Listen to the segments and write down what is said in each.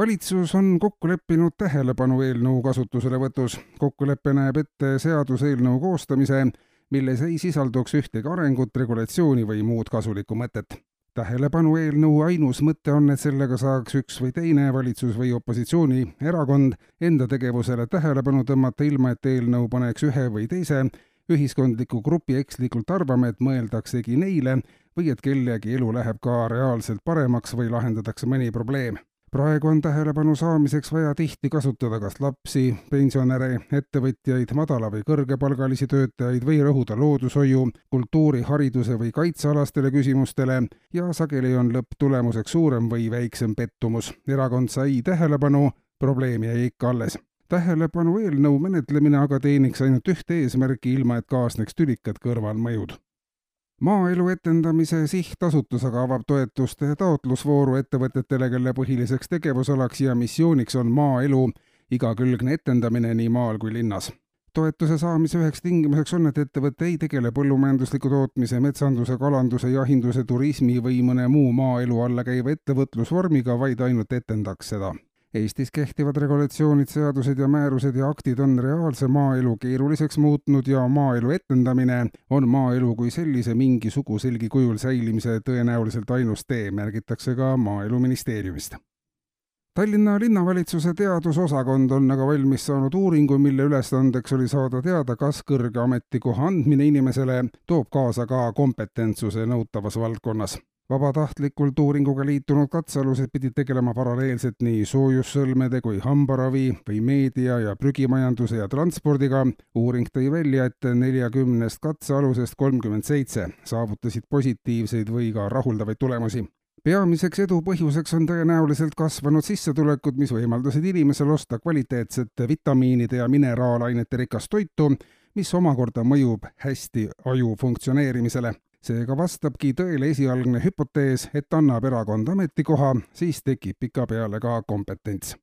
valitsus on kokku leppinud tähelepanu eelnõu kasutuselevõtus. kokkulepe näeb ette seaduseelnõu koostamise, milles ei sisalduks ühtegi arengut, regulatsiooni või muud kasulikku mõtet. tähelepanu eelnõu ainus mõte on, et sellega saaks üks või teine valitsus või opositsioonierakond enda tegevusele tähelepanu tõmmata, ilma et eelnõu paneks ühe või teise ühiskondliku grupi ekslikult arvama, et mõeldaksegi neile või et kellegi elu läheb ka reaalselt paremaks või lahendatakse mõni probleem praegu on tähelepanu saamiseks vaja tihti kasutada kas lapsi, pensionäre, ettevõtjaid, madala- või kõrgepalgalisi töötajaid või rõhuda loodushoiu, kultuuri, hariduse või kaitsealastele küsimustele. Ja sageli on lõpptulemuseks suurem või väiksem pettumus. erakond sai tähelepanu, probleem jäi ikka alles. Tähelepanu eelnõu menetlemine aga teeniks ainult ühte eesmärki, ilma et kaasneks tülikad kõrvalmõjud maaelu etendamise sihtasutus aga avab toetuste taotlusvooru ettevõtetele, kelle põhiliseks tegevusalaks ja missiooniks on maaelu igakülgne etendamine nii maal kui linnas. toetuse saamise üheks tingimuseks on, et ettevõte ei tegele põllumajandusliku tootmise, metsanduse, kalanduse, jahinduse, turismi või mõne muu maaelu alla käiva ettevõtlusvormiga, vaid ainult etendaks seda Eestis kehtivad regulatsioonid, seadused ja määrused ja aktid on reaalse maaelu keeruliseks muutnud ja maaelu etendamine on maaelu kui sellise mingi suguselgi kujul säilimise tõenäoliselt ainus tee, märgitakse ka Maaeluministeeriumist. Tallinna linnavalitsuse teadusosakond on aga valmis saanud uuringu, mille ülesandeks oli saada teada, kas kõrge ametikoha andmine inimesele toob kaasa ka kompetentsuse nõutavas valdkonnas vabatahtlikult uuringuga liitunud katsealused pidid tegelema paralleelselt nii soojussõlmede kui hambaravi või meedia ja prügimajanduse ja transpordiga. uuring tõi välja, et neljakümnest katsealusest kolmkümmend seitse saavutasid positiivseid või ka rahuldavaid tulemusi peamiseks edu põhjuseks on tõenäoliselt kasvanud sissetulekud, mis võimaldasid inimesel osta kvaliteetset vitamiinide ja mineraalainete rikast toitu, mis omakorda mõjub hästi aju funktsioneerimisele seega vastabki tõele esialgne hüpotees, et annab erakond ametikoha, siis tekib pikapeale ka kompetents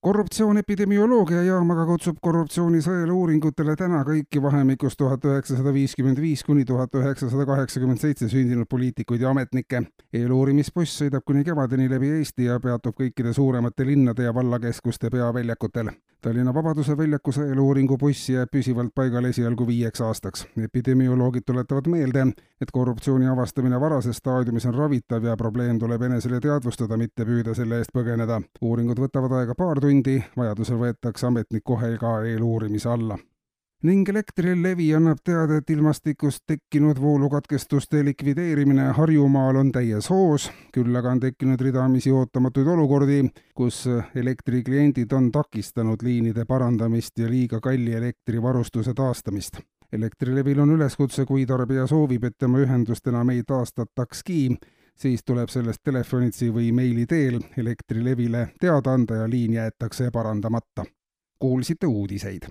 korruptsioon epidemioloogia jaam aga kutsub korruptsioonisõela uuringutele täna kõiki vahemikus tuhat üheksasada viiskümmend viis kuni tuhat üheksasada kaheksakümmend seitse sündinud poliitikuid ja ametnikke. eeluurimisbuss sõidab kuni kevadeni läbi Eesti ja peatub kõikide suuremate linnade ja vallakeskuste peaväljakutel. Tallinna Vabaduse väljaku sõeluuringu buss jääb püsivalt paigale esialgu viieks aastaks. epidemioloogid tuletavad meelde, et korruptsiooni avastamine varases staadiumis on ravitav ja probleem tuleb enesele teadvustada, mitte püüda selle eest põgeneda. uuringud võtavad aega paar tundi, vajadusel võetakse ametnik kohe ka eeluurimise alla ning Elektrilevi annab teada, et ilmastikust tekkinud voolukatkestuste likvideerimine Harjumaal on täies hoos, küll aga on tekkinud ridamisi ootamatuid olukordi, kus elektrikliendid on takistanud liinide parandamist ja liiga kalli elektrivarustuse taastamist. Elektrilevil on üleskutse, kui tarbija soovib, et tema ühendust enam ei taastatakski, siis tuleb sellest telefonitsi või meili teel Elektrilevile teada anda ja liin jäetakse parandamata. kuulsite uudiseid